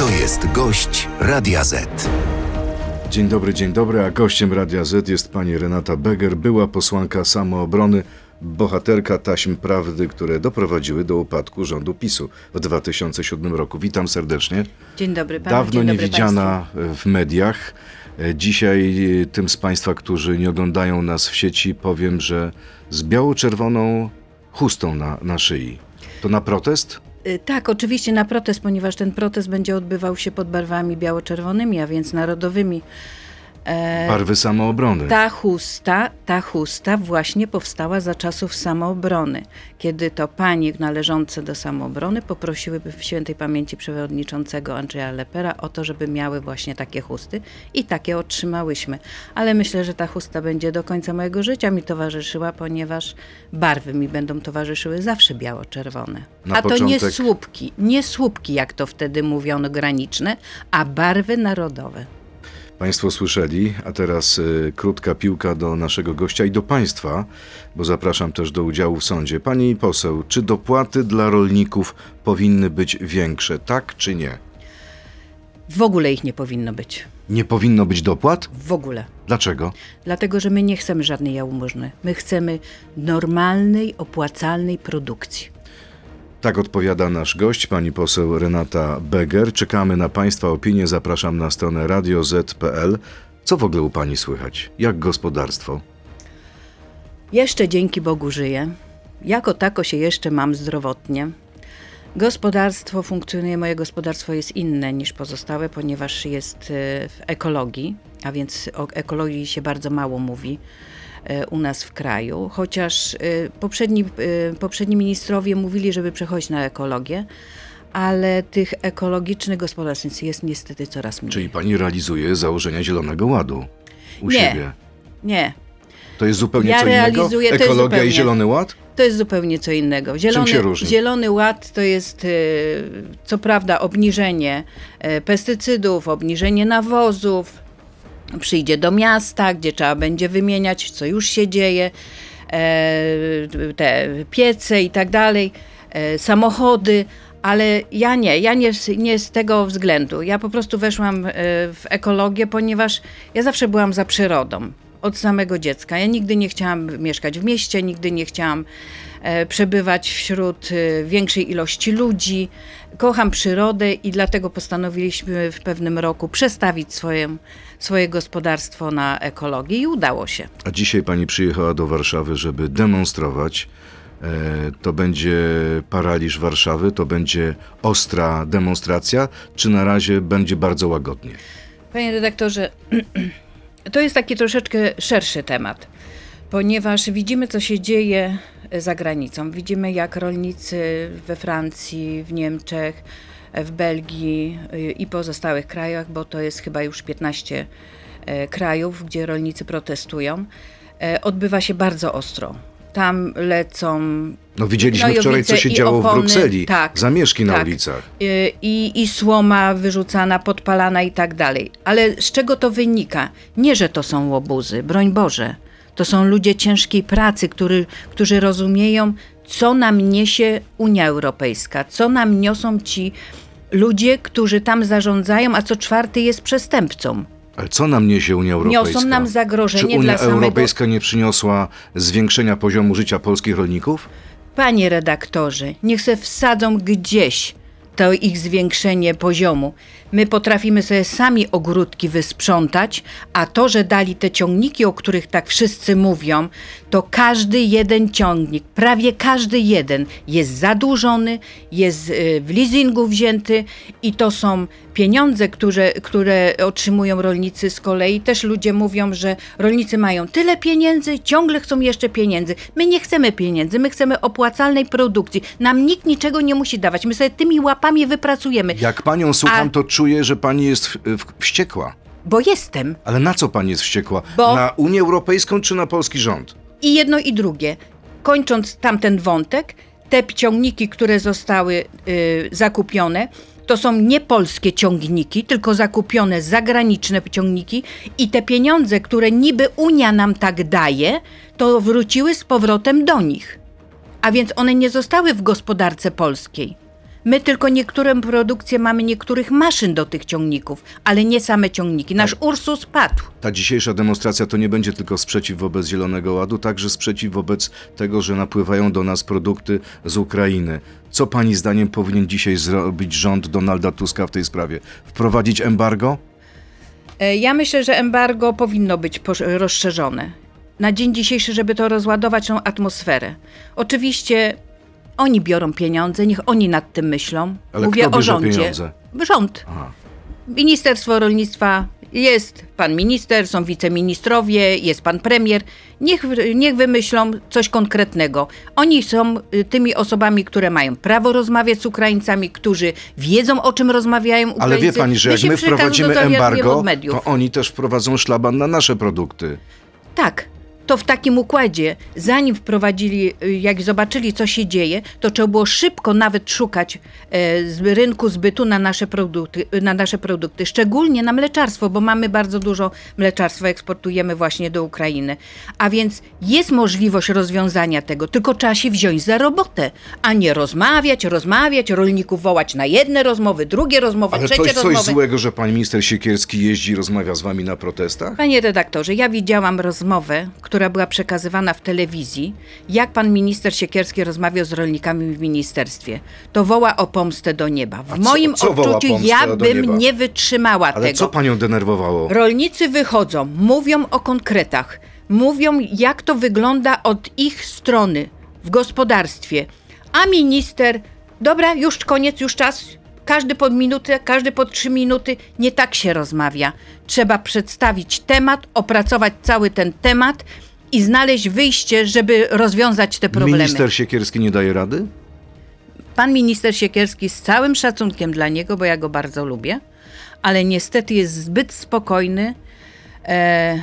To jest gość Radia Z. Dzień dobry, dzień dobry, a gościem Radia Z jest pani Renata Beger, była posłanka samoobrony, bohaterka taśm prawdy, które doprowadziły do upadku rządu PiSu w 2007 roku. Witam serdecznie. Dzień dobry panu. Dawno dzień nie dobry widziana w mediach. Dzisiaj e, tym z Państwa, którzy nie oglądają nas w sieci, powiem, że z biało-czerwoną chustą na, na szyi. To na protest? Y, Tak, oczywiście na protest, ponieważ ten protest będzie odbywał się pod barwami biało-czerwonymi, a więc narodowymi. E, Barwy samoobrony. Ta chusta, ta chusta właśnie powstała za czasów samoobrony, kiedy to panie należące do samoobrony poprosiły w świętej pamięci przewodniczącego Andrzeja Lepera o to, żeby miały właśnie takie chusty i takie otrzymałyśmy. Ale myślę, że ta chusta będzie do końca mojego życia mi towarzyszyła, ponieważ barwy mi będą towarzyszyły zawsze biało-czerwone. Na a to nie początek- słupki, nie słupki, jak to wtedy mówiono, graniczne, a barwy narodowe. Państwo słyszeli, a teraz y, krótka piłka do naszego gościa i do Państwa, bo zapraszam też do udziału w sądzie. Pani poseł, czy dopłaty dla rolników powinny być większe, tak czy nie? W ogóle ich nie powinno być. Nie powinno być dopłat? W ogóle. Dlaczego? Dlatego, że my nie chcemy żadnej jałmużny. My chcemy normalnej, opłacalnej produkcji. Tak odpowiada nasz gość, pani poseł Renata Beger. Czekamy na Państwa opinię. Zapraszam na stronę radioz.pl. Co w ogóle u Pani słychać? Jak gospodarstwo? Jeszcze dzięki Bogu żyję. Jako tako się jeszcze mam zdrowotnie. Gospodarstwo funkcjonuje, moje gospodarstwo jest inne niż pozostałe, ponieważ jest e, w ekologii, a więc o ekologii się bardzo mało mówi u nas w kraju, chociaż e, poprzedni, e, poprzedni ministrowie mówili, żeby przechodzić na ekologię, ale tych ekologicznych gospodarstw jest niestety coraz mniej. Czyli Pani realizuje założenia Zielonego Ładu u Nie. siebie? Nie, To jest zupełnie Ja co innego? Ekologia i zupełnie- Zielony Ład? To jest zupełnie co innego. Zielony, się różni? Zielony Ład to jest e, co prawda obniżenie pestycydów, obniżenie nawozów. Przyjdzie do miasta, gdzie trzeba będzie wymieniać, co już się dzieje, e, te piece i tak dalej, e, samochody. Ale ja nie, ja nie, nie z tego względu. Ja po prostu weszłam e, w ekologię, ponieważ ja zawsze byłam za przyrodą. Od samego dziecka. Ja nigdy nie chciałam mieszkać w mieście, nigdy nie chciałam przebywać wśród e, większej ilości ludzi. Kocham przyrodę i dlatego postanowiliśmy w pewnym roku przestawić swoje, swoje gospodarstwo na ekologię i udało się. A dzisiaj pani przyjechała do Warszawy, żeby demonstrować. E, to będzie paraliż Warszawy, to będzie ostra demonstracja, czy na razie będzie bardzo łagodnie? Panie redaktorze, to jest taki troszeczkę szerszy temat, ponieważ widzimy, co się dzieje za granicą. Widzimy, jak rolnicy we Francji, w Niemczech, w Belgii y, i pozostałych krajach, bo to jest chyba już 15 e, krajów, gdzie rolnicy protestują, e, odbywa się bardzo ostro. Tam lecą No widzieliśmy wczoraj, co się działo w opony, Brukseli. tak, Zamieszki na tak. ulicach. Y, i, i słoma wyrzucana, podpalana i tak dalej. Ale z czego to wynika? Nie, że to są łobuzy, broń Boże. To są ludzie ciężkiej pracy, który, którzy rozumieją, co nam niesie Unia Europejska, co nam niosą ci ludzie, którzy tam zarządzają, a co czwarty jest przestępcą. Ale co nam niesie Unia Europejska? Niosą nam zagrożenie Czy Unia dla samego- Europejska nie przyniosła zwiększenia poziomu życia polskich rolników? Panie redaktorze, niech se wsadzą gdzieś to ich zwiększenie poziomu. My potrafimy sobie sami ogródki wysprzątać, a to, że dali te ciągniki, o których tak wszyscy mówią, to każdy jeden ciągnik, prawie każdy jeden jest zadłużony, jest y, w leasingu wzięty i to są pieniądze, które, które otrzymują rolnicy z kolei. Też ludzie mówią, że rolnicy mają tyle pieniędzy, ciągle chcą jeszcze pieniędzy. My nie chcemy pieniędzy, my chcemy opłacalnej produkcji. Nam nikt niczego nie musi dawać. My sobie tymi łapami wypracujemy. Jak panią słucham, A- to czuję, że pani jest w, w, wściekła. Bo jestem. Ale na co pani jest wściekła? Bo- Na Unię Europejską czy na polski rząd? I jedno i drugie. Kończąc tamten wątek, te ciągniki, które zostały y, zakupione, to są nie polskie ciągniki, tylko zakupione zagraniczne ciągniki i te pieniądze, które niby Unia nam tak daje, to wróciły z powrotem do nich. A więc one nie zostały w gospodarce polskiej. My tylko niektórą produkcję mamy niektórych maszyn do tych ciągników, ale nie same ciągniki. Nasz Ursus padł. Ta dzisiejsza demonstracja to nie będzie tylko sprzeciw wobec Zielonego Ładu, także sprzeciw wobec tego, że napływają do nas produkty z Ukrainy. Co pani zdaniem powinien dzisiaj zrobić rząd Donalda Tuska w tej sprawie? Wprowadzić embargo? E, Ja myślę, że embargo powinno być rozszerzone. Na dzień dzisiejszy, żeby to rozładować tą atmosferę. Oczywiście oni biorą pieniądze, niech oni nad tym myślą. Ale Mówię kto o rządzie. pieniądze? Rząd. Aha. Ministerstwo Rolnictwa jest pan minister, są wiceministrowie, jest pan premier. Niech, niech wymyślą coś konkretnego. Oni są y, tymi osobami, które mają prawo rozmawiać z Ukraińcami, którzy wiedzą o czym rozmawiają Ukraińcy. Ale wie pani, że jak my wprowadzimy embargo, to oni też wprowadzą szlaban na nasze produkty. Tak. To w takim układzie, zanim wprowadzili, y, jak zobaczyli, co się dzieje, to trzeba było szybko nawet szukać e, z rynku zbytu na nasze, produkty, na nasze produkty, szczególnie na mleczarstwo, bo mamy bardzo dużo mleczarstwa, eksportujemy właśnie do Ukrainy. A więc jest możliwość rozwiązania tego, tylko trzeba się wziąć za robotę, a nie rozmawiać, rozmawiać, rolników wołać na jedne rozmowy, drugie rozmowy, Ale trzecie coś, coś rozmowy. złego, że pan minister Siekierski jeździ i rozmawia z wami na protestach? Panie redaktorze, ja widziałam rozmowę, która była przekazywana w telewizji, jak pan minister Siekierski rozmawiał z rolnikami w ministerstwie. To woła o pomstę do nieba. W co- moim co odczuciu ja bym nie wytrzymała Ale tego. co panią denerwowało? Rolnicy wychodzą, mówią o konkretach, mówią jak to wygląda od ich strony w gospodarstwie, a minister, dobra, już koniec, już czas, każdy pod minutę, każdy pod trzy minuty, nie tak się rozmawia. Trzeba przedstawić temat, opracować cały ten temat i znaleźć wyjście, żeby rozwiązać te problemy. Minister Siekierski nie daje rady? Pan minister Siekierski z całym szacunkiem dla niego, bo ja go bardzo lubię, ale niestety jest zbyt spokojny. E,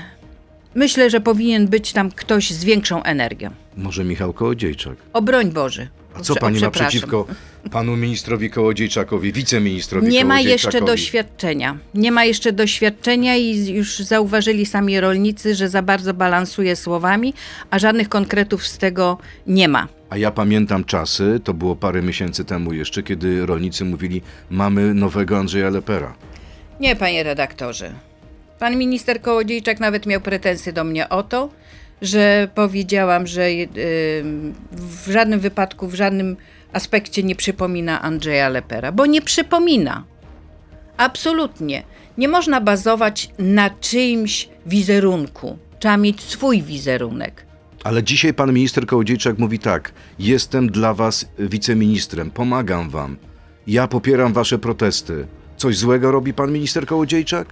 myślę, że powinien być tam ktoś z większą energią. Może Michał Kołodziejczak? O broń Boże. A co Prze- pani ma przepraszam. przeciwko panu ministrowi Kołodziejczakowi, wiceministrowi Nie ma Kołodziejczakowi? jeszcze doświadczenia. Nie ma jeszcze doświadczenia i już zauważyli sami rolnicy, że za bardzo balansuje słowami, a żadnych konkretów z tego nie ma. A ja pamiętam czasy, to było parę miesięcy temu jeszcze, kiedy rolnicy mówili, mamy nowego Andrzeja Lepera. Nie, panie redaktorze. Pan minister Kołodziejczak nawet miał pretensje do mnie o to, że powiedziałam, że y, w żadnym wypadku, w żadnym aspekcie nie przypomina Andrzeja Lepera, bo nie przypomina. Absolutnie. Nie można bazować na czyimś wizerunku. Trzeba mieć swój wizerunek. Ale dzisiaj pan minister Kołodziejczak mówi tak, jestem dla was wiceministrem, pomagam wam. Ja popieram wasze protesty. Coś złego robi pan minister Kołodziejczak?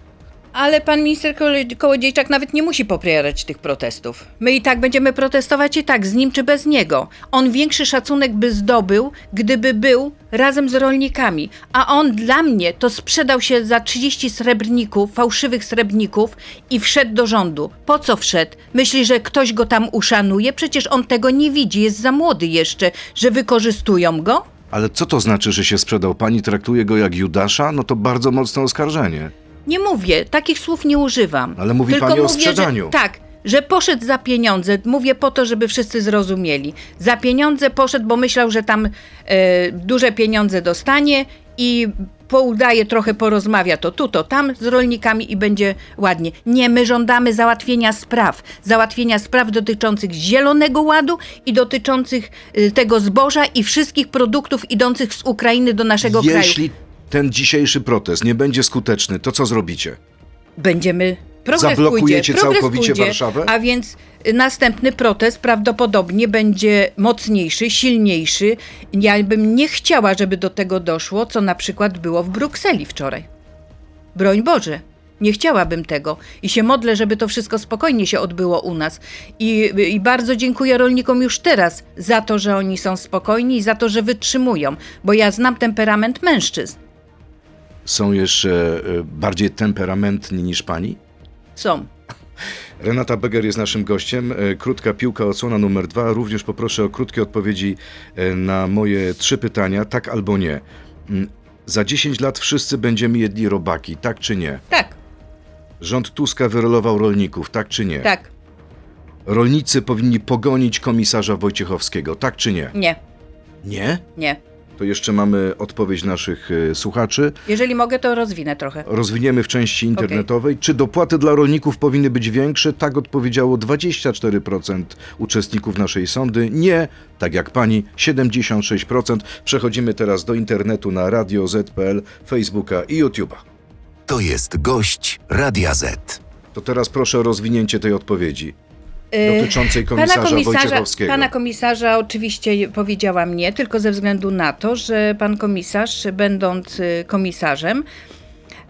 Ale pan minister Koło- Kołodziejczak nawet nie musi popierać tych protestów. My i tak będziemy protestować i tak, z nim czy bez niego. On większy szacunek by zdobył, gdyby był razem z rolnikami. A on dla mnie to sprzedał się za 30 srebrników, fałszywych srebrników i wszedł do rządu. Po co wszedł? Myśli, że ktoś go tam uszanuje? Przecież on tego nie widzi, jest za młody jeszcze, że wykorzystują go? Ale co to znaczy, że się sprzedał? Pani traktuje go jak Judasza? No to bardzo mocne oskarżenie. Nie mówię, takich słów nie używam. Ale mówi Tylko pani o sprzedaniu. Że, tak, że poszedł za pieniądze. Mówię po to, żeby wszyscy zrozumieli. Za pieniądze poszedł, bo myślał, że tam e, duże pieniądze dostanie i poudaje trochę, porozmawia to tu, to tam z rolnikami i będzie ładnie. Nie, my żądamy załatwienia spraw. Załatwienia spraw dotyczących Zielonego Ładu i dotyczących y, tego zboża i wszystkich produktów idących z Ukrainy do naszego kraju. Ten dzisiejszy protest nie będzie skuteczny, to co zrobicie? będziemy. Progres Zablokujecie pójdzie, całkowicie pójdzie, Warszawę? A więc y, następny protest prawdopodobnie będzie mocniejszy, silniejszy. Ja bym nie chciała, żeby do tego doszło, co na przykład było w Brukseli wczoraj. Broń Boże. Nie chciałabym tego i się modlę, żeby to wszystko spokojnie się odbyło u nas. I, I bardzo dziękuję rolnikom już teraz za to, że oni są spokojni i za to, że wytrzymują, bo ja znam temperament mężczyzn. Są jeszcze e, bardziej temperamentni niż pani? Są. Renata Beger jest naszym gościem. E, Krótka piłka, odsłona numer dwa. Również poproszę o krótkie odpowiedzi e, na moje trzy pytania, tak albo nie. Mm, Za 10 lat wszyscy będziemy jedli robaki, tak czy nie? Tak, Rząd Tuska wyrolował rolników, tak czy nie? tak, Rolnicy powinni pogonić komisarza Wojciechowskiego, tak czy nie? nie, Nie? nie. To jeszcze mamy odpowiedź naszych e, słuchaczy. Jeżeli mogę, to rozwinę trochę. Rozwiniemy w części internetowej. Czy dopłaty dla rolników powinny być większe? Tak odpowiedziało 24% uczestników naszej sądy. Nie, tak jak pani, 76%. Przechodzimy teraz do internetu na Radio Z.pl, Facebooka i YouTube'a. To jest gość Radia Z. To teraz proszę o rozwinięcie tej odpowiedzi dotyczącej komisarza, Wojciechowskiego. Pana komisarza oczywiście powiedziałam nie, tylko ze względu na to, że pan komisarz, będąc y, komisarzem,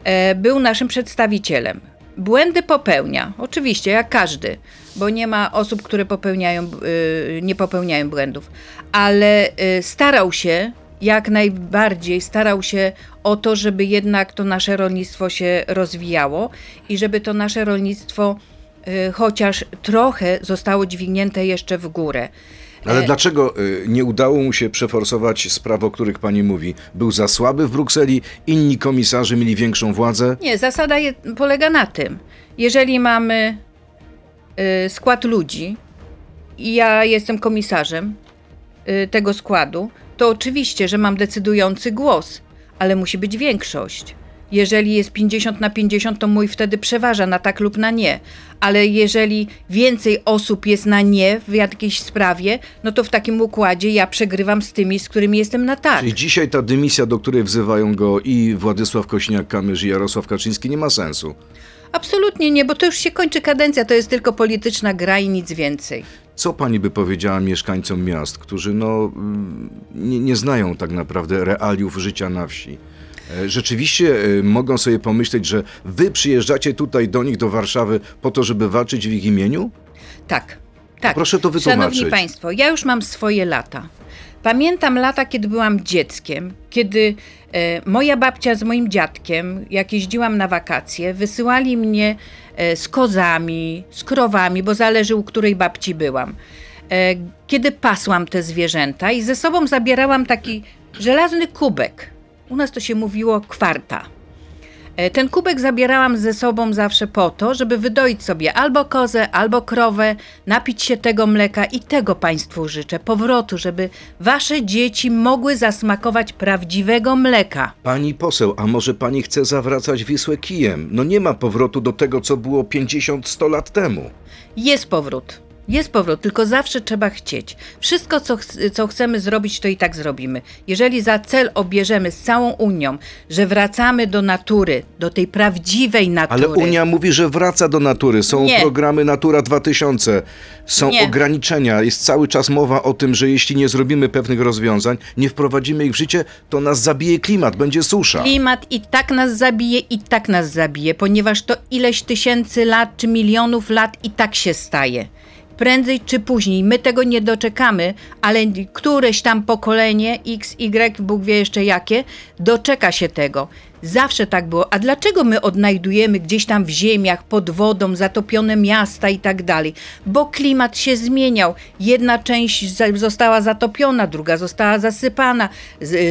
e, był naszym przedstawicielem. Błędy popełnia, oczywiście, jak każdy, bo nie ma osób, które popełniają, y, nie popełniają błędów, ale starał się jak najbardziej starał się o to, żeby jednak to nasze rolnictwo się rozwijało i żeby to nasze rolnictwo Y, chociaż trochę zostało dźwignięte jeszcze w górę. Ale E, dlaczego y, nie udało mu się przeforsować spraw, o których pani mówi? Był za słaby w Brukseli, inni komisarze mieli większą władzę? Nie, zasada je, polega na tym, jeżeli mamy y, skład ludzi i ja jestem komisarzem y, tego składu, to oczywiście, że mam decydujący głos, ale musi być większość. Jeżeli jest 50 na 50, to mój wtedy przeważa na tak lub na nie. Ale jeżeli więcej osób jest na nie w jakiejś sprawie, no to w takim układzie ja przegrywam z tymi, z którymi jestem na tak. Czyli dzisiaj ta dymisja, do której wzywają go i Władysław Kośniak-Kamysz i Jarosław Kaczyński nie ma sensu. Absolutnie nie, bo to już się kończy kadencja, to jest tylko polityczna gra i nic więcej. Co pani by powiedziała mieszkańcom miast, którzy no, mm, nie, nie znają tak naprawdę realiów życia na wsi? E, Rzeczywiście e, mogą sobie pomyśleć, że wy przyjeżdżacie tutaj do nich, do Warszawy, po to, żeby walczyć w ich imieniu? Tak, tak. proszę to wytłumaczyć. Szanowni Państwo, ja już mam swoje lata. Pamiętam lata, kiedy byłam dzieckiem, kiedy e, moja babcia z moim dziadkiem, jak jeździłam na wakacje, wysyłali mnie z kozami, z krowami, bo zależy u której babci byłam. Kiedy pasłam te zwierzęta i ze sobą zabierałam taki żelazny kubek. U nas to się mówiło kwarta. E, Ten kubek zabierałam ze sobą zawsze po to, żeby wydoić sobie albo kozę, albo krowę, napić się tego mleka i tego Państwu życzę. Powrotu, żeby Wasze dzieci mogły zasmakować prawdziwego mleka. Pani poseł, a może pani chce zawracać Wisłę kijem? No nie ma powrotu do tego, co było 50-100 lat temu. Jest powrót. Jest powrót, tylko zawsze trzeba chcieć. Wszystko, co, ch- co chcemy zrobić, to i tak zrobimy. Jeżeli za cel obierzemy z całą Unią, że wracamy do natury, do tej prawdziwej natury. Ale Unia mówi, że wraca do natury. Są Nie. programy Natura 2000, są Nie. ograniczenia. Jest cały czas mowa o tym, że jeśli nie zrobimy pewnych rozwiązań, nie wprowadzimy ich w życie, to nas zabije klimat, będzie susza. Klimat i tak nas zabije, i tak nas zabije, ponieważ to ileś tysięcy lat czy milionów lat i tak się staje. Prędzej czy później, my tego nie doczekamy, ale któreś tam pokolenie, X, Y, Bóg wie jeszcze jakie, doczeka się tego. Zawsze tak było. A dlaczego my odnajdujemy gdzieś tam w ziemiach, pod wodą, zatopione miasta i tak dalej? Bo klimat się zmieniał. Jedna część została zatopiona, druga została zasypana,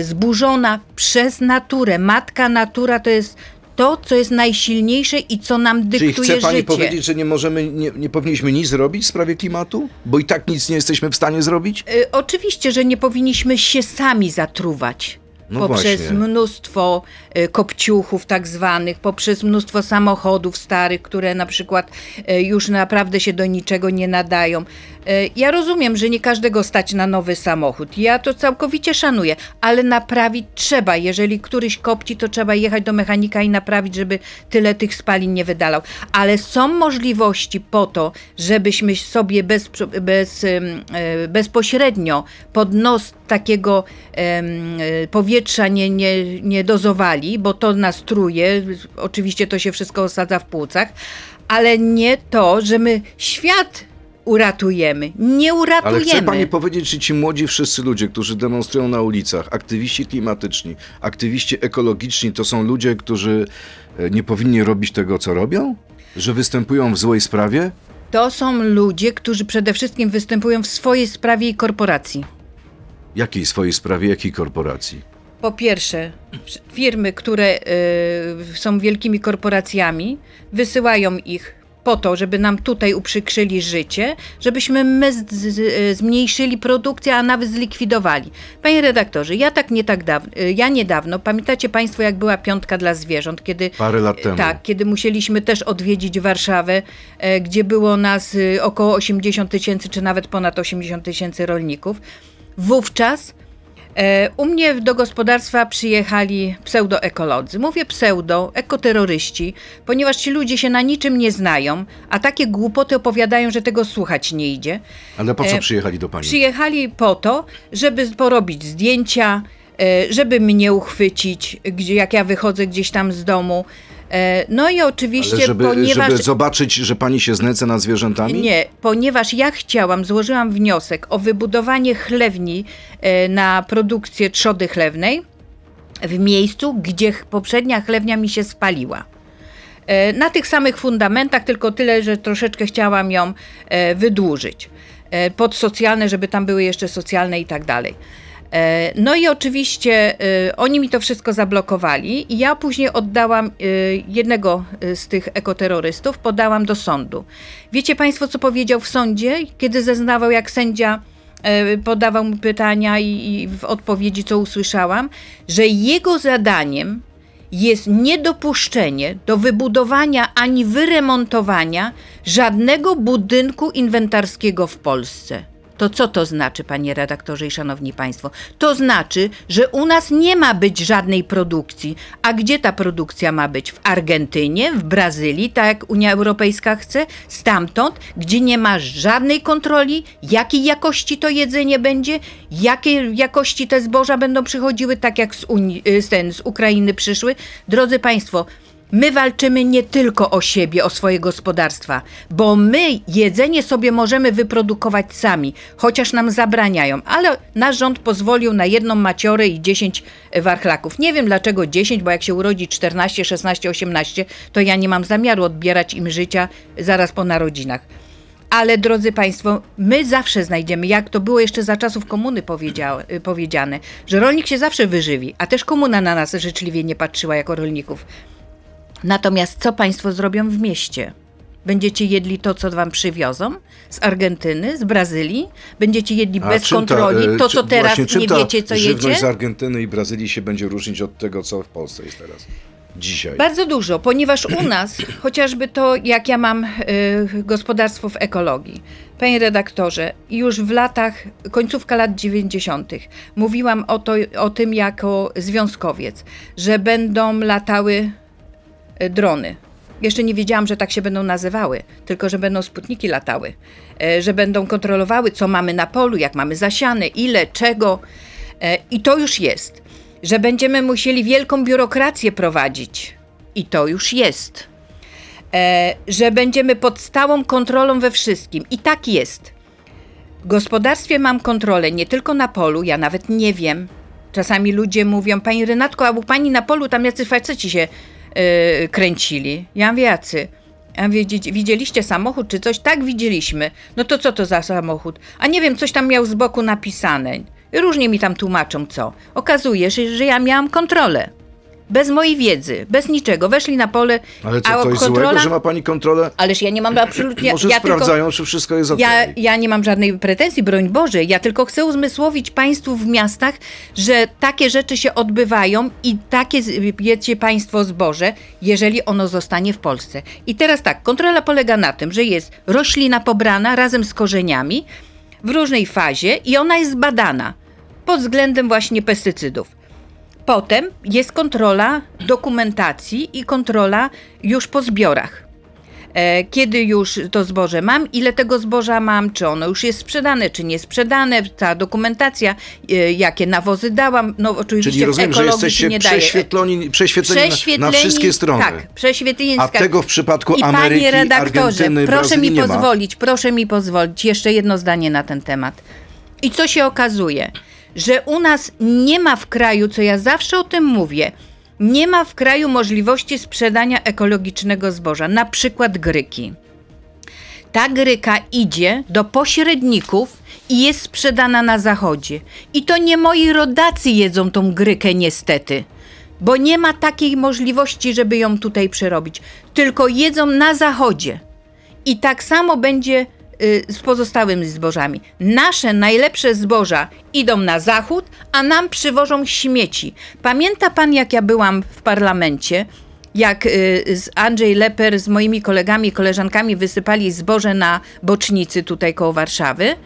zburzona przez naturę. Matka natura to jest to, co jest najsilniejsze i co nam Czyli dyktuje chce pani życie. powiedzieć, że nie możemy, nie, nie powinniśmy nic zrobić w sprawie klimatu? Bo i tak nic nie jesteśmy w stanie zrobić? Y, Oczywiście, że nie powinniśmy się sami zatruwać. No poprzez właśnie. mnóstwo y, kopciuchów tak zwanych, poprzez mnóstwo samochodów starych, które na przykład y, już naprawdę się do niczego nie nadają. Y, Ja rozumiem, że nie każdego stać na nowy samochód. Ja to całkowicie szanuję, ale naprawić trzeba. Jeżeli któryś kopci, to trzeba jechać do mechanika i naprawić, żeby tyle tych spalin nie wydalał. Ale są możliwości po to, żebyśmy sobie bez, bez, e, bezpośrednio pod nos takiego e, powietrza nie, nie, nie dozowali, bo to nas truje. Oczywiście to się wszystko osadza w płucach, ale nie to, że my świat uratujemy. Nie Ale uratujemy. chce pani powiedzieć, że ci młodzi wszyscy ludzie, którzy demonstrują na ulicach, aktywiści klimatyczni, aktywiści ekologiczni, to są ludzie, którzy e, nie powinni robić tego, co robią? Że występują w złej sprawie? To są ludzie, którzy przede wszystkim występują w swojej sprawie i korporacji. Jakiej swojej sprawie, jakiej korporacji? Po pierwsze, firmy, które y, są wielkimi korporacjami, wysyłają ich po to, żeby nam tutaj uprzykrzyli życie, żebyśmy my z, z, zmniejszyli produkcję, a nawet zlikwidowali. Panie redaktorze, ja tak nie tak dawno, ja niedawno, pamiętacie Państwo, jak była piątka dla zwierząt, kiedy Parę lat temu. tak, kiedy musieliśmy też odwiedzić Warszawę, e, gdzie było nas y, około 80 tysięcy, czy nawet ponad 80 tysięcy rolników. Wówczas e, u mnie do gospodarstwa przyjechali pseudoekolodzy. Mówię pseudo, ekoterroryści, ponieważ ci ludzie się na niczym nie znają, a takie głupoty opowiadają, że tego słuchać nie idzie. Ale po co E, przyjechali do pani? Przyjechali po to, żeby porobić zdjęcia, e, żeby mnie uchwycić, jak ja wychodzę gdzieś tam z domu. E, No i oczywiście, Ale żeby, ponieważ. żeby zobaczyć, że pani się znęca nad zwierzętami? Nie, ponieważ ja chciałam, złożyłam wniosek o wybudowanie chlewni e, na produkcję trzody chlewnej w miejscu, gdzie poprzednia chlewnia mi się spaliła. E, Na tych samych fundamentach, tylko tyle, że troszeczkę chciałam ją wydłużyć. Pod socjalne, żeby tam były jeszcze socjalne i tak dalej. E, No i oczywiście e, oni mi to wszystko zablokowali i ja później oddałam e, jednego z tych ekoterrorystów, podałam do sądu. Wiecie Państwo, co powiedział w sądzie, kiedy zeznawał jak sędzia podawał mu pytania i w odpowiedzi, co usłyszałam, że jego zadaniem jest niedopuszczenie do wybudowania ani wyremontowania żadnego budynku inwentarskiego w Polsce. To co to znaczy, panie redaktorze i szanowni państwo? To znaczy, że u nas nie ma być żadnej produkcji. A gdzie ta produkcja ma być? W Argentynie, w Brazylii, tak jak Unia Europejska chce? Stamtąd, gdzie nie ma żadnej kontroli, jakiej jakości to jedzenie będzie, jakiej jakości te zboża będą przychodziły, tak jak z, Unii, y, z, ten, z Ukrainy przyszły. Drodzy państwo, My walczymy nie tylko o siebie, o swoje gospodarstwa, bo my jedzenie sobie możemy wyprodukować sami, chociaż nam zabraniają, ale nasz rząd pozwolił na jedną maciorę i 10 warchlaków. Nie wiem dlaczego 10, bo jak się urodzi 14, 16, 18, to ja nie mam zamiaru odbierać im życia zaraz po narodzinach. Ale drodzy Państwo, my zawsze znajdziemy, jak to było jeszcze za czasów komuny y, powiedziane, że rolnik się zawsze wyżywi, a też komuna na nas życzliwie nie patrzyła jako rolników. Natomiast co Państwo zrobią w mieście? Będziecie jedli to, co Wam przywiozą z Argentyny, z Brazylii? Będziecie jedli A bez ta, kontroli e, to, czy- co teraz właśnie, nie ta wiecie, co żywność jecie? z Argentyny i Brazylii się będzie różnić od tego, co w Polsce jest teraz? Dzisiaj. Bardzo dużo, ponieważ u nas, chociażby to, jak ja mam y, gospodarstwo w ekologii. Panie redaktorze, już w latach, końcówka lat 90., mówiłam o, to, o tym jako związkowiec, że będą latały drony. Jeszcze nie wiedziałam, że tak się będą nazywały, tylko że będą sputniki latały, e, że będą kontrolowały, co mamy na polu, jak mamy zasiane, ile, czego. E, I to już jest. Że będziemy musieli wielką biurokrację prowadzić. I to już jest. E, Że będziemy pod stałą kontrolą we wszystkim. I tak jest. W gospodarstwie mam kontrolę nie tylko na polu, ja nawet nie wiem. Czasami ludzie mówią, pani Renatko, a u pani na polu tam jacy faceci się yy, kręcili. Ja mówię, jacy? Ja mówię, "Widzi- widzieliście samochód czy coś? Tak, widzieliśmy. No to co to za samochód? A nie wiem, coś tam miał z boku napisane. Różnie mi tam tłumaczą co. Okazuje się, że ja miałam kontrolę. Bez mojej wiedzy, bez niczego. Weszli na pole, Ale co, a coś kontrola... złego, że ma pani kontrolę? Ależ ja nie mam absolutnie... Może ja tylko... sprawdzają, czy wszystko jest ok. Ja, ja nie mam żadnej pretensji, broń Boże. Ja tylko chcę uzmysłowić Państwu w miastach, że takie rzeczy się odbywają i takie jecie Państwo zboże, jeżeli ono zostanie w Polsce. I teraz tak, kontrola polega na tym, że jest roślina pobrana razem z korzeniami w różnej fazie i ona jest badana pod względem właśnie pestycydów. Potem jest kontrola dokumentacji i kontrola już po zbiorach e, kiedy już to zboże mam, ile tego zboża mam, czy ono już jest sprzedane, czy nie sprzedane, cała dokumentacja, e, jakie nawozy dałam. No oczywiście Czyli rozumiem, że jesteście nie daje. prześwietleni, prześwietleni, na, na wszystkie strony. Tak, prześwietleni. A tego w przypadku I Ameryki, panie redaktorze, Argentyny, proszę mi pozwolić, proszę mi pozwolić, jeszcze jedno zdanie na ten temat. I co się okazuje? Że u nas nie ma w kraju, co ja zawsze o tym mówię, nie ma w kraju możliwości sprzedania ekologicznego zboża, na przykład gryki. Ta gryka idzie do pośredników i jest sprzedana na zachodzie. I to nie moi rodacy jedzą tą grykę niestety, bo nie ma takiej możliwości, żeby ją tutaj przerobić. Tylko jedzą na zachodzie. I tak samo będzie z pozostałymi zbożami. Nasze najlepsze zboża idą na zachód, a nam przywożą śmieci. Pamięta pan, jak ja byłam w parlamencie? Jak y, z Andrzej Leper z moimi kolegami i koleżankami wysypali zboże na bocznicy tutaj koło Warszawy.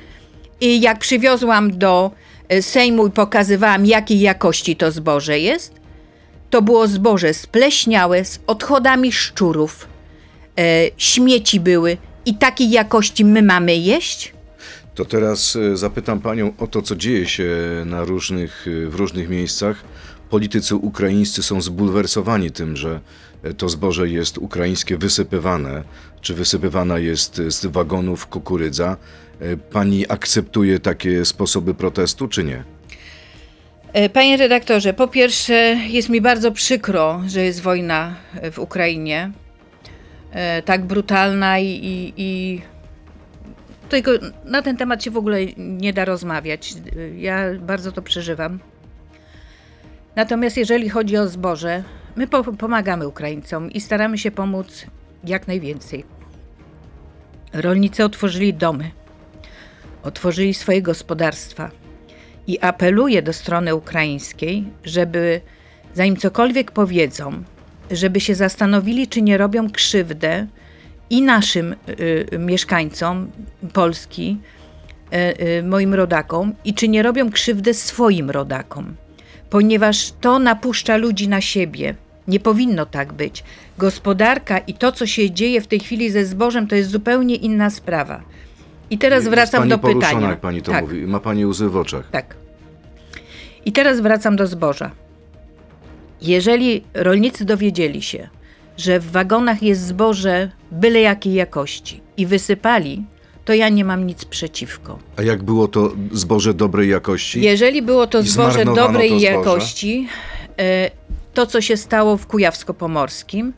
I jak przywiozłam do y, Sejmu i pokazywałam, jakiej jakości to zboże jest, to było zboże spleśniałe, z odchodami szczurów. E, śmieci były i takiej jakości my mamy jeść? To teraz e, zapytam panią o to, co dzieje się na różnych, e, w różnych miejscach. Politycy ukraińscy są zbulwersowani tym, że e, to zboże jest ukraińskie wysypywane, czy wysypywana jest z wagonów kukurydza. Pani akceptuje takie sposoby protestu, czy nie? Panie redaktorze, po pierwsze jest mi bardzo przykro, że jest wojna w Ukrainie. E, Tak brutalna i, i, i tylko na ten temat się w ogóle nie da rozmawiać. Ja bardzo to przeżywam. Natomiast jeżeli chodzi o zboże, my po, pomagamy Ukraińcom i staramy się pomóc jak najwięcej. Rolnicy otworzyli domy, otworzyli swoje gospodarstwa i apeluję do strony ukraińskiej, żeby zanim cokolwiek powiedzą, żeby się zastanowili, czy nie robią krzywdę i naszym y, mieszkańcom Polski, y, y, moim rodakom, i czy nie robią krzywdę swoim rodakom, ponieważ to napuszcza ludzi na siebie. Nie powinno tak być. Gospodarka i to, co się dzieje w tej chwili ze zbożem, to jest zupełnie inna sprawa. I teraz Jest wracam pani do pytania. jak pani to tak. mówi. Ma pani łzy w oczach. Tak. I teraz wracam do zboża. Jeżeli rolnicy dowiedzieli się, że w wagonach jest zboże byle jakiej jakości i wysypali, to ja nie mam nic przeciwko. A jak było to zboże dobrej jakości? Jeżeli było to zboże dobrej to zboże? jakości, e, to co się stało w Kujawsko-Pomorskim,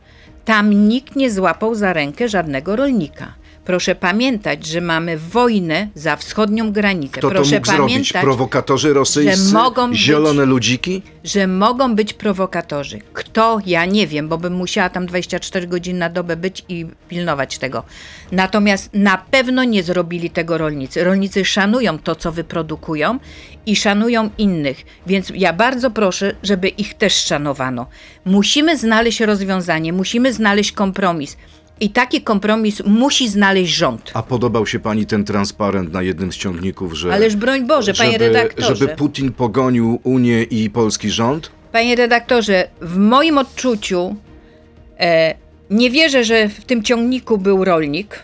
tam nikt nie złapał za rękę żadnego rolnika. Proszę pamiętać, że mamy wojnę za wschodnią granicę. Kto to Proszę mógł zrobić? pamiętać, Prowokatorzy rosyjscy? mogą być- Zielone ludziki? że mogą być prowokatorzy. Kto? Ja nie wiem, bo bym musiała tam 24 godziny na dobę być i pilnować tego. Natomiast na pewno nie zrobili tego rolnicy. Rolnicy szanują to, co wyprodukują i szanują innych, więc ja bardzo proszę, żeby ich też szanowano. Musimy znaleźć rozwiązanie, musimy znaleźć kompromis. I taki kompromis musi znaleźć rząd. A podobał się pani ten transparent na jednym z ciągników, że. Ależ broń Boże, panie żeby, redaktorze. Żeby Putin pogonił Unię i polski rząd? Panie redaktorze, w moim odczuciu e, nie wierzę, że w tym ciągniku był rolnik,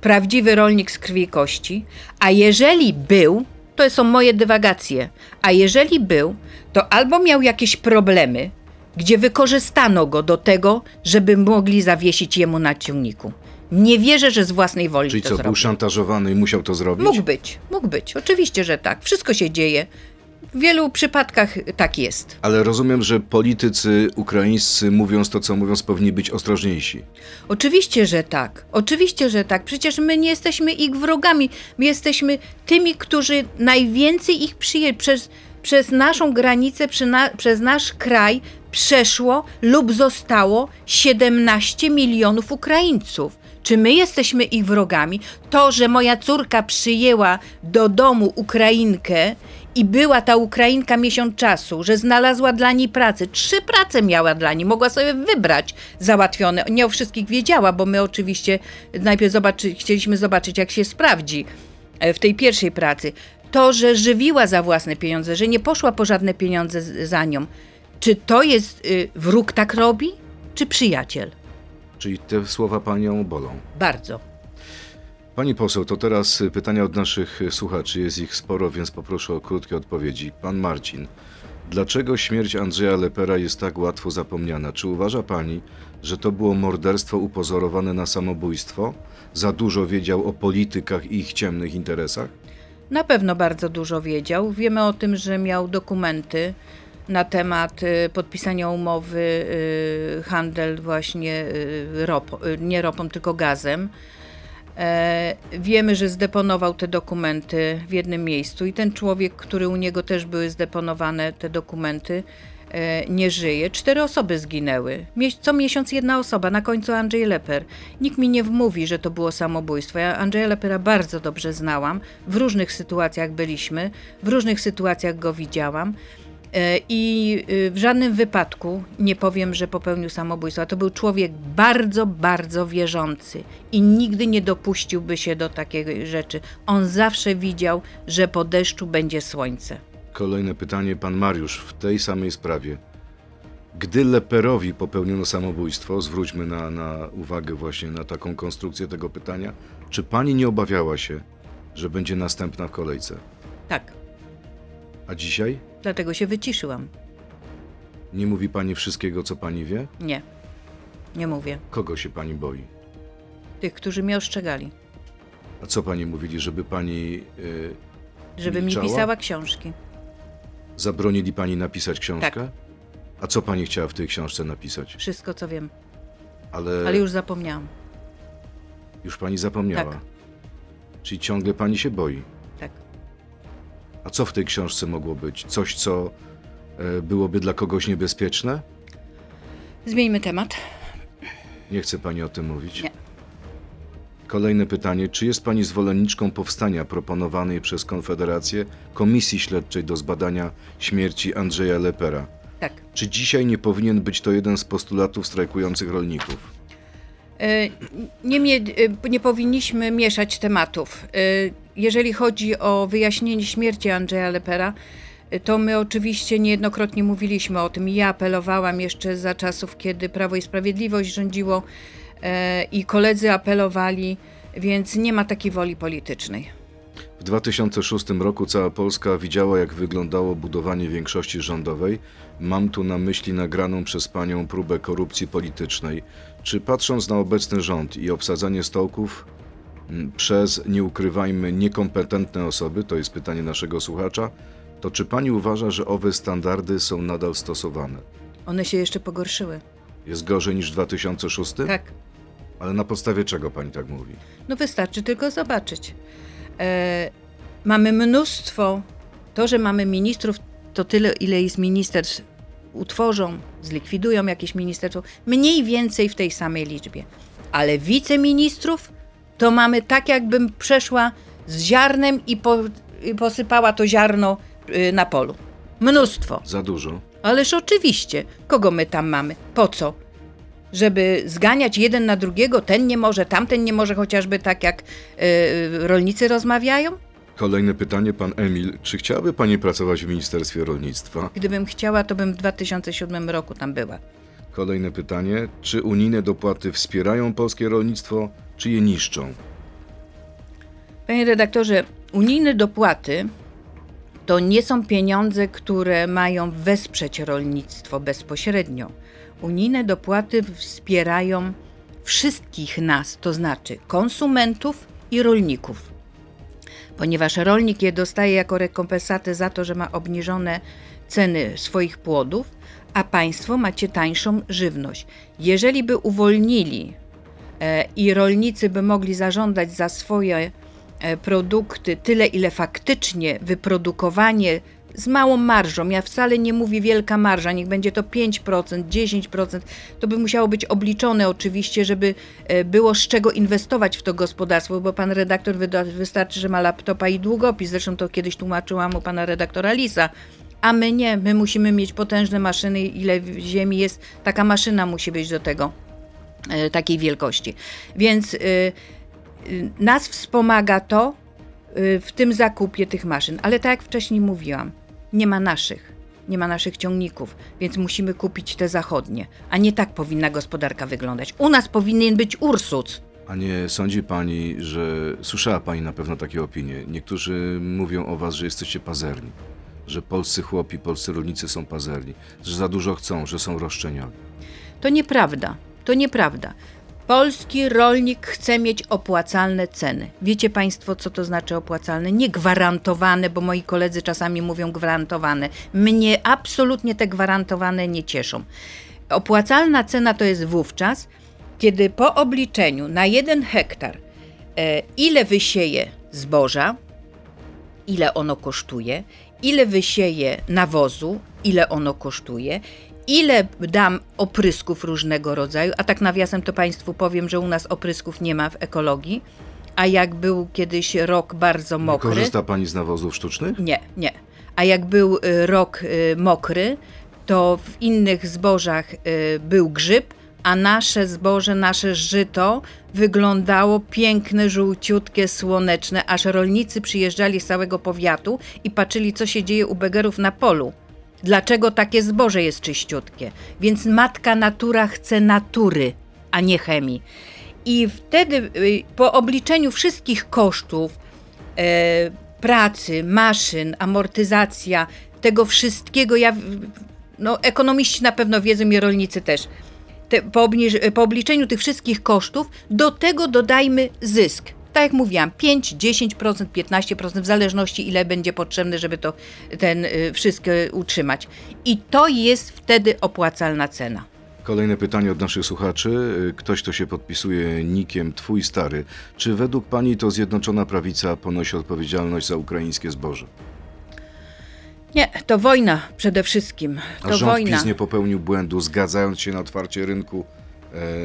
prawdziwy rolnik z krwi i kości, a jeżeli był, to są moje dywagacje, a jeżeli był, to albo miał jakieś problemy, gdzie wykorzystano go do tego, żeby mogli zawiesić jemu na ciągniku. Nie wierzę, że z własnej woli Czyli to co, zrobił. był szantażowany i musiał to zrobić? Mógł być, mógł być. Oczywiście, że tak. Wszystko się dzieje. W wielu przypadkach tak jest. Ale rozumiem, że politycy ukraińscy, mówiąc to, co mówiąc, powinni być ostrożniejsi. Oczywiście, że tak. Oczywiście, że tak. Przecież my nie jesteśmy ich wrogami. My jesteśmy tymi, którzy najwięcej ich przyjęli. Przez, przez naszą granicę, przez nasz kraj przeszło lub zostało 17 milionów Ukraińców. Czy my jesteśmy ich wrogami? To, że moja córka przyjęła do domu Ukrainkę i była ta Ukrainka miesiąc czasu, że znalazła dla niej pracę. Trzy prace miała dla niej, mogła sobie wybrać załatwione. Nie o wszystkich wiedziała, bo my oczywiście najpierw zobaczy, chcieliśmy zobaczyć, jak się sprawdzi e, w tej pierwszej pracy. To, że żywiła za własne pieniądze, że nie poszła po żadne pieniądze za nią. Czy to jest y, wróg tak robi, czy przyjaciel? Czyli te słowa panią bolą. Bardzo. Pani poseł, to teraz pytania od naszych słuchaczy. Jest ich sporo, więc poproszę o krótkie odpowiedzi. Pan Marcin. Dlaczego śmierć Andrzeja Lepera jest tak łatwo zapomniana? Czy uważa pani, że to było morderstwo upozorowane na samobójstwo? Za dużo wiedział o politykach i ich ciemnych interesach? Na pewno bardzo dużo wiedział. Wiemy o tym, że miał dokumenty na temat y, podpisania umowy y, handel właśnie y, ropo, y, nie ropą, tylko gazem. E, wiemy, że zdeponował te dokumenty w jednym miejscu i ten człowiek, który u niego też były zdeponowane te dokumenty, nie żyje. Cztery osoby zginęły. Co miesiąc jedna osoba, na końcu Andrzej Leper. Nikt mi nie wmówi, że to było samobójstwo. Ja Andrzeja Lepera bardzo dobrze znałam. W różnych sytuacjach byliśmy, w różnych sytuacjach go widziałam. E, I y, w żadnym wypadku nie powiem, że popełnił samobójstwo. To był człowiek bardzo, bardzo wierzący i nigdy nie dopuściłby się do takiej rzeczy. On zawsze widział, że po deszczu będzie słońce. Kolejne pytanie, pan Mariusz, w tej samej sprawie. Gdy Leperowi popełniono samobójstwo, zwróćmy na, na uwagę właśnie na taką konstrukcję tego pytania, czy pani nie obawiała się, że będzie następna w kolejce? Tak, A dzisiaj? dlatego się wyciszyłam. Nie mówi pani wszystkiego, co pani wie? Nie, nie mówię. Kogo się pani boi? Tych, którzy mnie ostrzegali, A co pani mówili, żeby pani y, żeby Milczała? mi pisała książki. Zabronili pani napisać książkę? Tak. A co pani chciała w tej książce napisać? Wszystko, co wiem, Ale, ale już zapomniałam. już pani zapomniała. Tak. Czyli ciągle pani się boi. Tak. A co w tej książce mogło być? Coś, co e, byłoby dla kogoś niebezpieczne? Zmieńmy temat. Nie chce pani o tym mówić. Nie. Kolejne pytanie. Czy jest pani zwolenniczką powstania proponowanej przez Konfederację Komisji Śledczej do zbadania śmierci Andrzeja Lepera? Tak. Czy dzisiaj nie powinien być to jeden z postulatów strajkujących rolników? E, Nie, e, nie powinniśmy mieszać tematów. E, Jeżeli chodzi o wyjaśnienie śmierci Andrzeja Lepera, to my oczywiście niejednokrotnie mówiliśmy o tym. Ja apelowałam jeszcze za czasów, kiedy Prawo i Sprawiedliwość rządziło i koledzy apelowali, więc nie ma takiej woli politycznej. W 2006 roku cała Polska widziała, jak wyglądało budowanie większości rządowej. Mam tu na myśli nagraną przez panią próbę korupcji politycznej. Czy patrząc na obecny rząd i obsadzanie stołków mm, przez, nie ukrywajmy, niekompetentne osoby, to jest pytanie naszego słuchacza, to czy pani uważa, że owe standardy są nadal stosowane? One się jeszcze pogorszyły. Jest gorzej niż w 2006? Tak. Ale na podstawie czego pani tak mówi? No wystarczy tylko zobaczyć. E, mamy mnóstwo, to, że mamy ministrów, to tyle, ile jest ministerstw, utworzą, zlikwidują jakieś ministerstwo, mniej więcej w tej samej liczbie. Ale wiceministrów to mamy tak, jakbym przeszła z ziarnem i, po, i posypała to ziarno y, na polu. Mnóstwo. Za dużo. Ależ oczywiście, kogo my tam mamy? Po co? Żeby zganiać jeden na drugiego, ten nie może, tamten nie może, chociażby tak jak y, rolnicy rozmawiają? Kolejne pytanie, pan Emil. Czy chciałaby pani pracować w Ministerstwie Rolnictwa? Gdybym chciała, to bym w 2007 roku tam była. Kolejne pytanie. Czy unijne dopłaty wspierają polskie rolnictwo, czy je niszczą? Panie redaktorze, unijne dopłaty to nie są pieniądze, które mają wesprzeć rolnictwo bezpośrednio. Unijne dopłaty wspierają wszystkich nas, to znaczy konsumentów i rolników. Ponieważ rolnik je dostaje jako rekompensatę za to, że ma obniżone ceny swoich płodów, a państwo macie tańszą żywność. Jeżeli by uwolnili e, i rolnicy by mogli zażądać za swoje e, produkty tyle, ile faktycznie wyprodukowanie z małą marżą, ja wcale nie mówię wielka marża, niech będzie to 5%, 10%, to by musiało być obliczone oczywiście, żeby e, było z czego inwestować w to gospodarstwo, bo pan redaktor wystarczy, że ma laptopa i długopis, zresztą to kiedyś tłumaczyłam u pana redaktora Lisa, a my nie, my musimy mieć potężne maszyny, ile ziemi jest, taka maszyna musi być do tego e, takiej wielkości. Więc y, nas wspomaga to w tym zakupie tych maszyn. Ale tak jak wcześniej mówiłam, nie ma naszych. Nie ma naszych ciągników, więc musimy kupić te zachodnie. A nie tak powinna gospodarka wyglądać. U nas powinien być Ursuc. A nie sądzi pani, że słyszała pani na pewno takie opinie? Niektórzy mówią o was, że jesteście pazerni, że polscy chłopi, polscy rolnicy są pazerni, że za dużo chcą, że są roszczeniowi. To nieprawda. To nieprawda. Polski rolnik chce mieć opłacalne ceny. Wiecie Państwo, co to znaczy opłacalne? Nie gwarantowane, bo moi koledzy czasami mówią gwarantowane. Mnie absolutnie te gwarantowane nie cieszą. Opłacalna cena to jest wówczas, kiedy po obliczeniu na jeden hektar, e, ile wysieje zboża, ile ono kosztuje ile wysieję nawozu, ile ono kosztuje, ile dam oprysków różnego rodzaju, a tak nawiasem to Państwu powiem, że u nas oprysków nie ma w ekologii, a jak był kiedyś rok bardzo Nie mokry... korzysta pani z nawozów sztucznych? Nie, nie. A jak był y, rok y, mokry, to w innych zbożach y, był grzyb, a nasze zboże, nasze żyto wyglądało piękne, żółciutkie, słoneczne, aż rolnicy przyjeżdżali z całego powiatu i patrzyli, co się dzieje u begerów na polu. Dlaczego takie zboże jest czyściutkie? Więc matka natura chce natury, a nie chemii. I wtedy y, po obliczeniu wszystkich kosztów, e, pracy, maszyn, amortyzacja, tego wszystkiego, ja, no, ekonomiści na pewno wiedzą i rolnicy też. Te, po, obniż, po obliczeniu tych wszystkich kosztów, do tego dodajmy zysk. Tak jak mówiłam, 5, 10%, 15%, w zależności ile będzie potrzebne, żeby to ten y, wszystko utrzymać. I to jest wtedy opłacalna cena. Kolejne pytanie od naszych słuchaczy. Ktoś, kto się podpisuje nikiem Twój Stary. Czy według Pani to Zjednoczona Prawica ponosi odpowiedzialność za ukraińskie zboże? Nie, to wojna przede wszystkim. A To rząd wojna. PiS nie popełnił błędu, zgadzając się na otwarcie rynku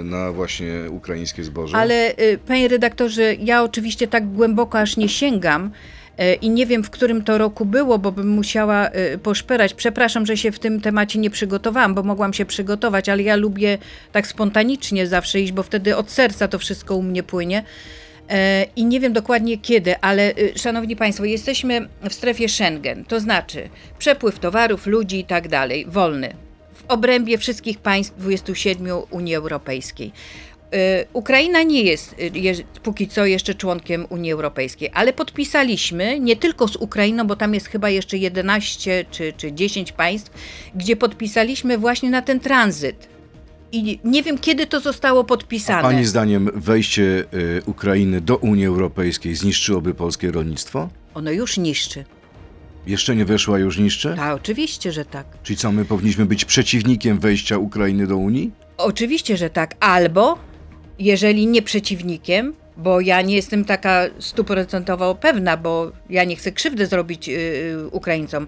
na właśnie ukraińskie zboże? Ale y, panie redaktorze, ja oczywiście tak głęboko aż nie sięgam y, i nie wiem, w którym to roku było, bo bym musiała y, poszperać. Przepraszam, że się w tym temacie nie przygotowałam, bo mogłam się przygotować, ale ja lubię tak spontanicznie zawsze iść, bo wtedy od serca to wszystko u mnie płynie. E, I nie wiem dokładnie kiedy, ale szanowni państwo, jesteśmy w strefie Schengen, to znaczy przepływ towarów, ludzi i tak dalej, wolny. W obrębie wszystkich państw 27 Unii Europejskiej. Y, Ukraina nie jest y, póki co jeszcze członkiem Unii Europejskiej, ale podpisaliśmy nie tylko z Ukrainą, bo tam jest chyba jeszcze 11 czy, czy 10 państw, gdzie podpisaliśmy właśnie na ten tranzyt. I nie wiem, kiedy to zostało podpisane. Pani zdaniem wejście e, Ukrainy do Unii Europejskiej zniszczyłoby polskie rolnictwo? Ono już niszczy. Jeszcze nie weszła, już niszczy? Tak, oczywiście, że tak. Czyli co, my powinniśmy być przeciwnikiem wejścia Ukrainy do Unii? Oczywiście, że tak. Albo, jeżeli nie przeciwnikiem, bo ja nie jestem taka stuprocentowo pewna, bo ja nie chcę krzywdy zrobić yy, Ukraińcom,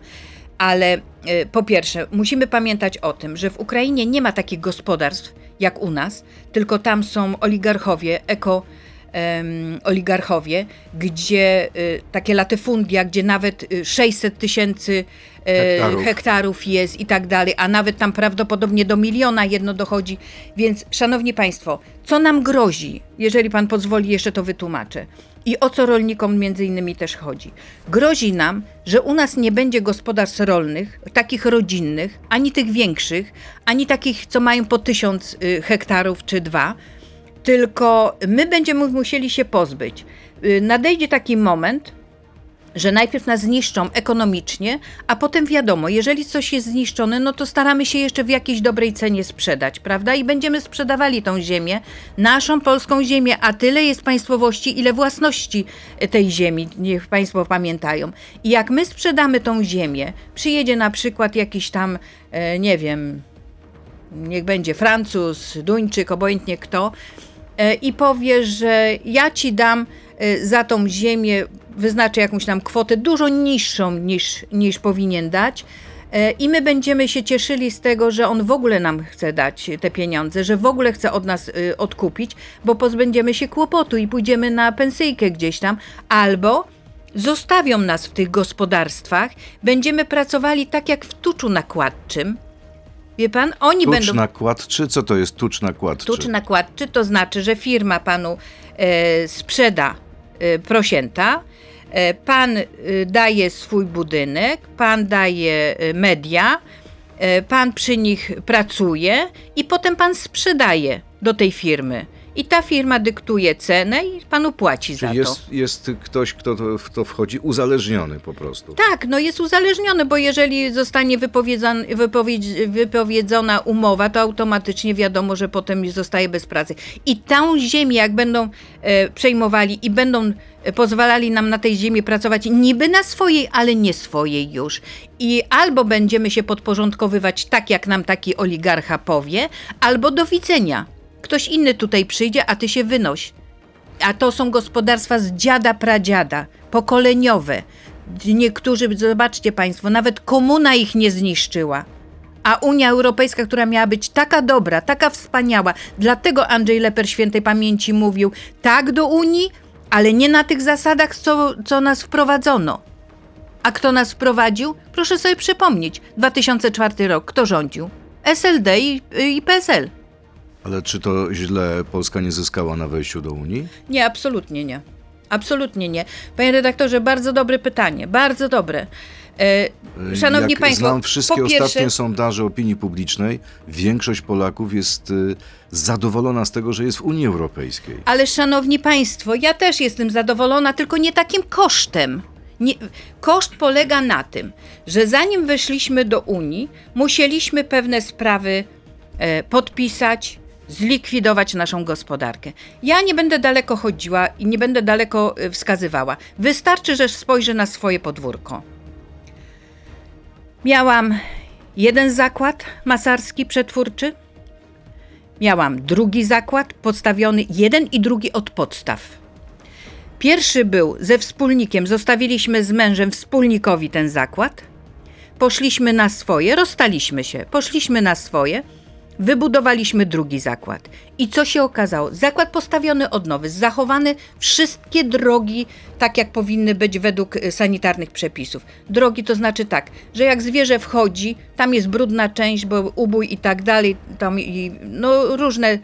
ale yy, po pierwsze, musimy pamiętać o tym, że w Ukrainie nie ma takich gospodarstw jak u nas, tylko tam są oligarchowie, eko oligarchowie, gdzie y, takie latyfundia, gdzie nawet y, 600 tysięcy e, Hektarów. hektarów jest i tak dalej, a nawet tam prawdopodobnie do miliona jedno dochodzi. Więc, szanowni państwo, co nam grozi, jeżeli pan pozwoli, jeszcze to wytłumaczę. I o co rolnikom między innymi też chodzi? Grozi nam, że u nas nie będzie gospodarstw rolnych, takich rodzinnych, ani tych większych, ani takich, co mają po tysiąc y, hektarów czy dwa, tylko my będziemy musieli się pozbyć. Y, Nadejdzie taki moment, że najpierw nas zniszczą ekonomicznie, a potem wiadomo, jeżeli coś jest zniszczone, no to staramy się jeszcze w jakiejś dobrej cenie sprzedać, prawda? I będziemy sprzedawali tą ziemię, naszą polską ziemię, a tyle jest państwowości, ile własności tej ziemi, niech Państwo pamiętają. I jak my sprzedamy tą ziemię, przyjedzie na przykład jakiś tam, e, nie wiem, niech będzie Francuz, Duńczyk, obojętnie kto, i powie, że ja ci dam e, za tą ziemię, wyznaczę jakąś tam kwotę dużo niższą niż, niż powinien dać. e, I my będziemy się cieszyli z tego, że on w ogóle nam chce dać te pieniądze, że w ogóle chce od nas odkupić, bo pozbędziemy się kłopotu i pójdziemy na pensyjkę gdzieś tam, albo zostawią nas w tych gospodarstwach, będziemy pracowali tak jak w tuczu nakładczym. Wie pan, oni Tucz będą. nakładczy? Co to jest tucz nakładczy? Tucz nakładczy to znaczy, że firma panu e, sprzeda e, prosięta, e, pan e, daje swój budynek, pan daje e, media, e, pan przy nich pracuje i potem pan sprzedaje do tej firmy. I ta firma dyktuje cenę i panu płaci za Czyli to. jest, jest ktoś, kto to, w to wchodzi, uzależniony po prostu. Tak, no jest uzależniony, bo jeżeli zostanie wypowiedzona umowa, to automatycznie wiadomo, że potem zostaje bez pracy. I tą ziemię, jak będą e, przejmowali i będą e, pozwalali nam na tej ziemi pracować niby na swojej, ale nie swojej już. I albo będziemy się podporządkowywać tak, jak nam taki oligarcha powie, albo do widzenia. Ktoś inny tutaj przyjdzie, a ty się wynoś. A to są gospodarstwa z dziada pradziada, pokoleniowe. Niektórzy, zobaczcie Państwo, nawet komuna ich nie zniszczyła. A Unia Europejska, która miała być taka dobra, taka wspaniała, dlatego Andrzej Leper świętej pamięci mówił tak do Unii, ale nie na tych zasadach, co, co nas wprowadzono. A kto nas wprowadził? Proszę sobie przypomnieć. 2004 rok. Kto rządził? SLD i, i PSL. Ale czy to źle Polska nie zyskała na wejściu do Unii? Nie, absolutnie nie. Absolutnie nie. Panie redaktorze, bardzo dobre pytanie. Bardzo dobre. E, szanowni Jak Państwo, znam wszystkie pierwsze, ostatnie sondaże opinii publicznej, większość Polaków jest y, zadowolona z tego, że jest w Unii Europejskiej. Ale szanowni Państwo, ja też jestem zadowolona, tylko nie takim kosztem. Nie, koszt polega na tym, że zanim weszliśmy do Unii, musieliśmy pewne sprawy e, podpisać, zlikwidować naszą gospodarkę. Ja nie będę daleko chodziła i nie będę daleko e, wskazywała. Wystarczy, że spojrzę na swoje podwórko. Miałam jeden zakład masarski, przetwórczy. Miałam drugi zakład, postawiony jeden i drugi od podstaw. Pierwszy był ze wspólnikiem, zostawiliśmy z mężem wspólnikowi ten zakład. Poszliśmy na swoje, rozstaliśmy się, poszliśmy na swoje, wybudowaliśmy drugi zakład. I co się okazało? Zakład postawiony od nowy, zachowane wszystkie drogi tak, jak powinny być według y, sanitarnych przepisów. Drogi to znaczy tak, że jak zwierzę wchodzi, tam jest brudna część, bo ubój i tak dalej, tam i, no różne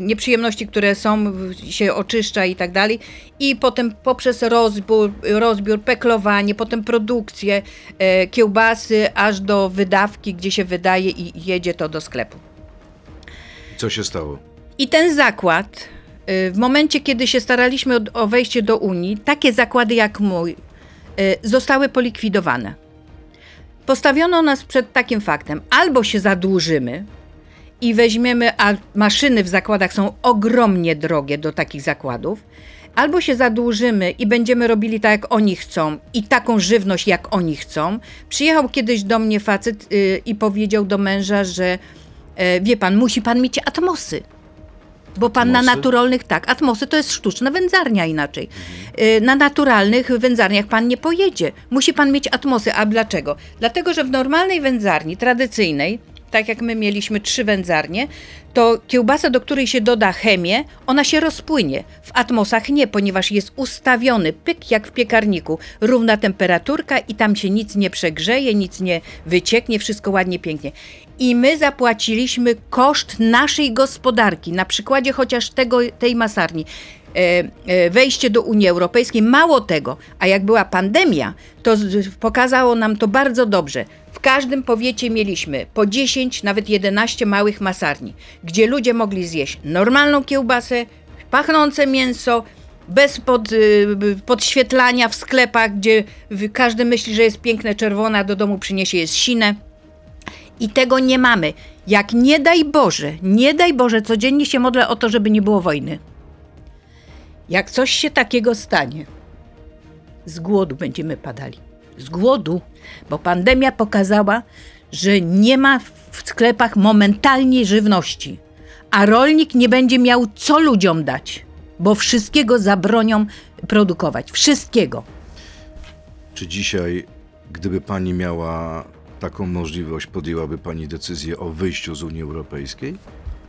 nieprzyjemności, które są, się oczyszcza i tak dalej. I potem poprzez rozbiór, rozbiór peklowanie, potem produkcję e, kiełbasy, aż do wydawki, gdzie się wydaje i jedzie to do sklepu. Co się stało? I ten zakład, y, w momencie, kiedy się staraliśmy o, wejście do Unii, takie zakłady jak mój y, zostały polikwidowane. Postawiono nas przed takim faktem: albo się zadłużymy i weźmiemy, a maszyny w zakładach są ogromnie drogie do takich zakładów, albo się zadłużymy i będziemy robili tak, jak oni chcą i taką żywność, jak oni chcą. Przyjechał kiedyś do mnie facet y, i powiedział do męża, że e, wie pan, musi pan mieć atmosy. Bo pan na Atmosy? naturalnych, tak, atmosy to jest sztuczna wędzarnia inaczej. Y, Na naturalnych wędzarniach pan nie pojedzie. Musi pan mieć atmosy. A dlaczego? Dlatego, że w normalnej wędzarni, tradycyjnej, tak jak my mieliśmy trzy wędzarnie, to kiełbasa, do której się doda chemię, ona się rozpłynie. W atmosach nie, ponieważ jest ustawiony pyk jak w piekarniku. Równa temperaturka i tam się nic nie przegrzeje, nic nie wycieknie, wszystko ładnie, pięknie. I my zapłaciliśmy koszt naszej gospodarki, na przykładzie chociaż tego, tej masarni. E, e, Wejście do Unii Europejskiej, mało tego, a jak była pandemia, to pokazało nam to bardzo dobrze. W każdym powiecie mieliśmy po 10, nawet 11 małych masarni, gdzie ludzie mogli zjeść normalną kiełbasę, pachnące mięso, bez pod, y, podświetlania w sklepach, gdzie każdy myśli, że jest piękne czerwone, a do domu przyniesie jest sine. I tego nie mamy. Jak nie daj Boże, nie daj Boże, codziennie się modlę o to, żeby nie było wojny. Jak coś się takiego stanie, z głodu będziemy padali. Z głodu, bo pandemia pokazała, że nie ma w sklepach momentalnie żywności, a rolnik nie będzie miał co ludziom dać, bo wszystkiego zabronią produkować. Wszystkiego. Czy dzisiaj, gdyby pani miała taką możliwość, podjęłaby pani decyzję o wyjściu z Unii Europejskiej?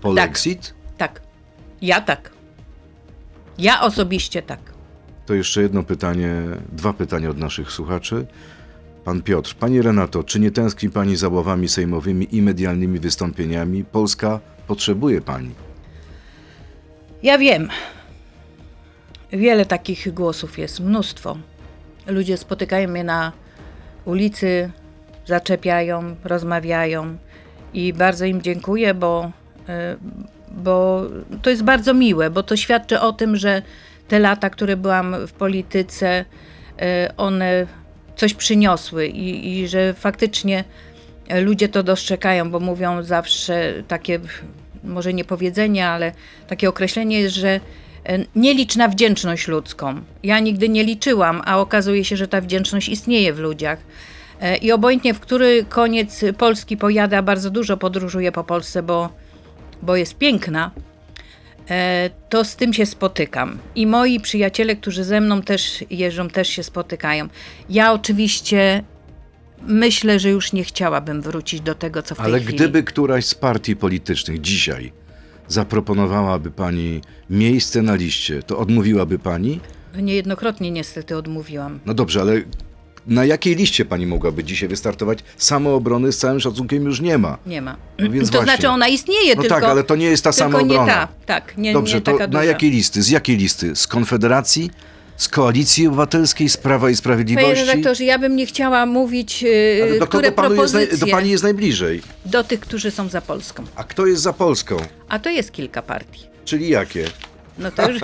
Polexit? Tak. Ja tak. Ja osobiście tak. To jeszcze jedno pytanie, dwa pytania od naszych słuchaczy. Pan Piotr, pani Renato, czy nie tęskni pani za ławami sejmowymi i medialnymi wystąpieniami? Polska potrzebuje pani. Ja wiem. Wiele takich głosów jest, mnóstwo. Ludzie spotykają mnie na ulicy, zaczepiają, rozmawiają i bardzo im dziękuję, bo, bo to jest bardzo miłe, bo to świadczy o tym, że te lata, które byłam w polityce, y, one coś przyniosły i, i że faktycznie ludzie to dostrzegają, bo mówią zawsze takie, może nie powiedzenie, ale takie określenie że e, nie licz na wdzięczność ludzką. Ja nigdy nie liczyłam, a okazuje się, że ta wdzięczność istnieje w ludziach. I obojętnie w który koniec Polski pojadę, a bardzo dużo podróżuję po Polsce, bo, bo jest piękna, e, to z tym się spotykam. I moi przyjaciele, którzy ze mną też jeżdżą, też się spotykają. Ja oczywiście myślę, że już nie chciałabym wrócić do tego, co w tej Ale chwili. gdyby któraś z partii politycznych dzisiaj zaproponowałaby pani miejsce na liście, to odmówiłaby pani? No Niejednokrotnie niestety odmówiłam. No dobrze, ale na jakiej liście pani mogłaby dzisiaj wystartować? Samoobrony z całym szacunkiem już nie ma. Nie ma. No więc to właśnie. znaczy ona istnieje, No tylko... tak, ale to nie jest ta samoobrona. nie ta, tak, nie, Dobrze, nie to na duża. jakiej listy? Z jakiej listy? Z Konfederacji? Z Koalicji Obywatelskiej? Z Prawa i Panie Sprawiedliwości? redaktorze, ja bym nie chciała mówić, yy, Ale do które kogo jest, propozycje naj, do pani jest najbliżej? do tych, którzy są za Polską. A kto jest za Polską? A to jest kilka partii. Czyli jakie? No to już,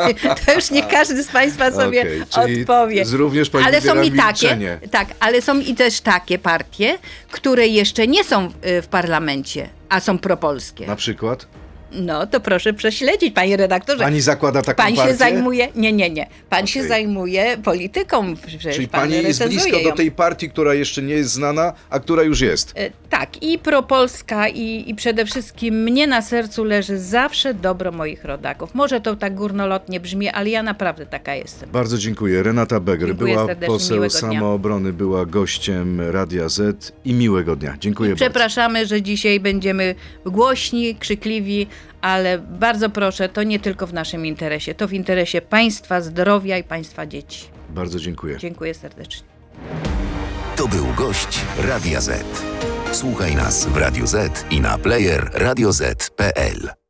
to już nie każdy z Państwa sobie czyli odpowie. również pani ale są i takie, tak, ale są i też takie partie, które jeszcze nie są y, w parlamencie, a są propolskie. Na przykład? No to proszę prześledzić, panie redaktorze. Pani zakłada taką Pan partię? się zajmuje, nie, nie, nie. Pan się Okej. zajmuje polityką. Czyli pan pani jest blisko do ją. tej partii, która jeszcze nie jest znana, a która już jest. E, Tak, i propolska, i, i przede wszystkim mnie na sercu leży zawsze dobro moich rodaków. Może to tak górnolotnie brzmi, ale ja naprawdę taka jestem. Bardzo dziękuję. Renata Beger Dziękuję była poseł miłego dnia. samoobrony, była gościem Radia Z i miłego dnia. Dziękuję bardzo. Przepraszamy, że dzisiaj będziemy głośni, krzykliwi, ale bardzo proszę, to nie tylko w naszym interesie, to w interesie państwa, zdrowia i państwa dzieci. Bardzo dziękuję. Dziękuję serdecznie. To był gość Radia Z. Słuchaj nas w Radio Z i na player radioz.pl.